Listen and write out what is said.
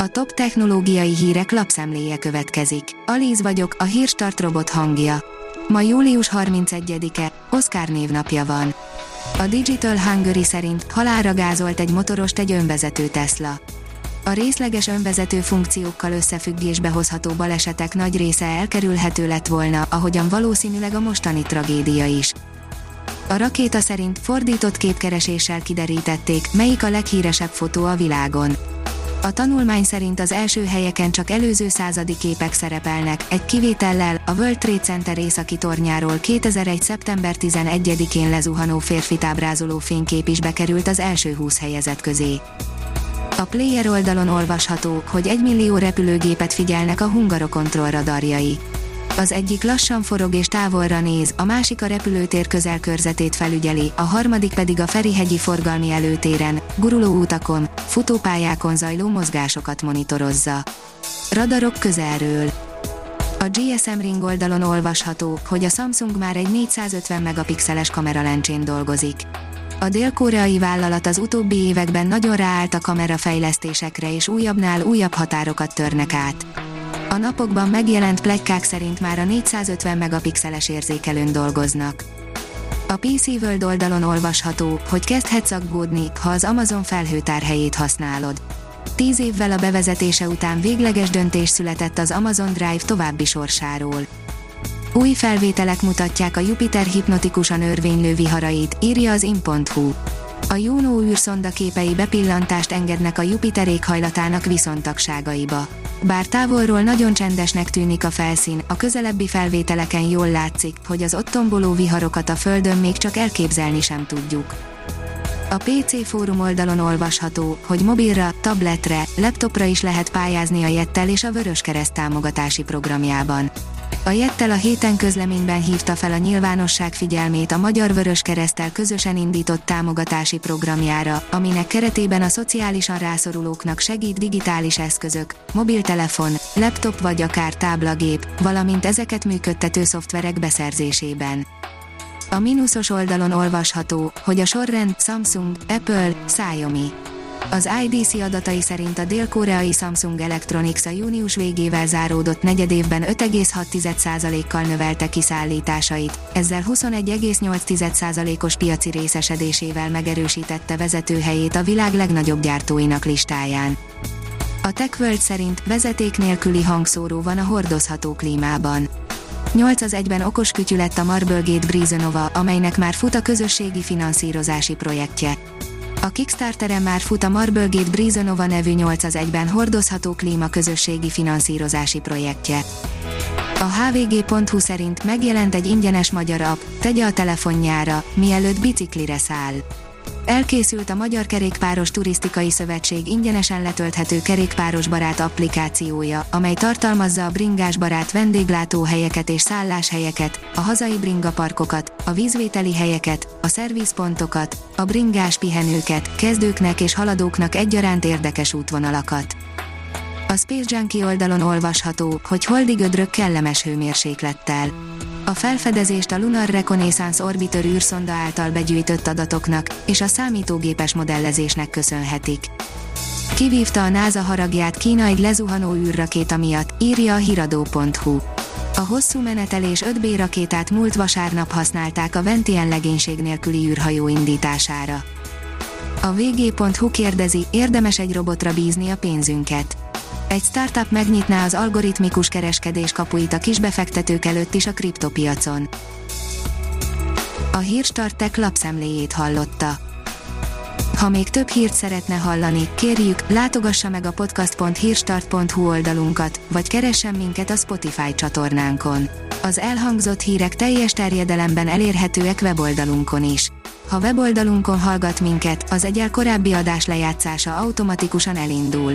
A top technológiai hírek lapszemléje következik. Alíz vagyok, a hírstart robot hangja. Ma július 31-e, Oscar névnapja van. A Digital Hungary szerint halára gázolt egy motorost egy önvezető Tesla. A részleges önvezető funkciókkal összefüggésbe hozható balesetek nagy része elkerülhető lett volna, ahogyan valószínűleg a mostani tragédia is. A rakéta szerint fordított képkereséssel kiderítették, melyik a leghíresebb fotó a világon. A tanulmány szerint az első helyeken csak előző századi képek szerepelnek, egy kivétellel a World Trade Center északi tornyáról 2001. szeptember 11-én lezuhanó férfit ábrázoló fénykép is bekerült az első 20 helyezett közé. A player oldalon olvasható, hogy egy millió repülőgépet figyelnek a Hungarokontroll radarjai az egyik lassan forog és távolra néz, a másik a repülőtér közelkörzetét felügyeli, a harmadik pedig a Ferihegyi forgalmi előtéren, guruló útakon, futópályákon zajló mozgásokat monitorozza. Radarok közelről. A GSM Ring oldalon olvasható, hogy a Samsung már egy 450 megapixeles kameralencsén dolgozik. A dél-koreai vállalat az utóbbi években nagyon ráállt a kamerafejlesztésekre és újabbnál újabb határokat törnek át. A napokban megjelent plegykák szerint már a 450 megapixeles érzékelőn dolgoznak. A PC World oldalon olvasható, hogy kezdhetsz aggódni, ha az Amazon felhőtárhelyét használod. Tíz évvel a bevezetése után végleges döntés született az Amazon Drive további sorsáról. Új felvételek mutatják a Jupiter hipnotikusan örvénylő viharait, írja az in.hu. A Juno űrszonda képei bepillantást engednek a Jupiter éghajlatának viszontagságaiba. Bár távolról nagyon csendesnek tűnik a felszín, a közelebbi felvételeken jól látszik, hogy az ott tomboló viharokat a Földön még csak elképzelni sem tudjuk. A PC fórum oldalon olvasható, hogy mobilra, tabletre, laptopra is lehet pályázni a Jettel és a Vöröskereszt támogatási programjában. A Jettel a héten közleményben hívta fel a nyilvánosság figyelmét a Magyar Vörös Keresztel közösen indított támogatási programjára, aminek keretében a szociálisan rászorulóknak segít digitális eszközök, mobiltelefon, laptop vagy akár táblagép, valamint ezeket működtető szoftverek beszerzésében. A mínuszos oldalon olvasható, hogy a sorrend Samsung, Apple, Xiaomi az IDC adatai szerint a dél-koreai Samsung Electronics a június végével záródott negyedévben 5,6%-kal növelte kiszállításait, ezzel 21,8%-os piaci részesedésével megerősítette vezetőhelyét a világ legnagyobb gyártóinak listáján. A TechWorld szerint vezeték nélküli hangszóró van a hordozható klímában. 8 az egyben okos kütyű lett a Marble Gate Brizonova, amelynek már fut a közösségi finanszírozási projektje. A Kickstarteren már fut a Marble Gate Brizonova nevű 8 az egyben hordozható klíma közösségi finanszírozási projektje. A hvg.hu szerint megjelent egy ingyenes magyar app, tegye a telefonjára, mielőtt biciklire száll. Elkészült a Magyar Kerékpáros Turisztikai Szövetség ingyenesen letölthető kerékpáros barát applikációja, amely tartalmazza a bringás barát vendéglátóhelyeket és szálláshelyeket, a hazai bringaparkokat, a vízvételi helyeket, a szervizpontokat, a bringás pihenőket, kezdőknek és haladóknak egyaránt érdekes útvonalakat. A Space Junkie oldalon olvasható, hogy holdi gödrök kellemes hőmérséklettel. A felfedezést a Lunar Reconnaissance Orbiter űrszonda által begyűjtött adatoknak és a számítógépes modellezésnek köszönhetik. Kivívta a NASA haragját Kína egy lezuhanó űrrakéta miatt, írja a hiradó.hu. A hosszú menetelés 5B rakétát múlt vasárnap használták a Ventien legénység nélküli űrhajó indítására. A vg.hu kérdezi, érdemes egy robotra bízni a pénzünket egy startup megnyitná az algoritmikus kereskedés kapuit a kisbefektetők előtt is a kriptopiacon. A Hírstartek lapszemléjét hallotta. Ha még több hírt szeretne hallani, kérjük, látogassa meg a podcast.hírstart.hu oldalunkat, vagy keressen minket a Spotify csatornánkon. Az elhangzott hírek teljes terjedelemben elérhetőek weboldalunkon is. Ha weboldalunkon hallgat minket, az egyel korábbi adás lejátszása automatikusan elindul.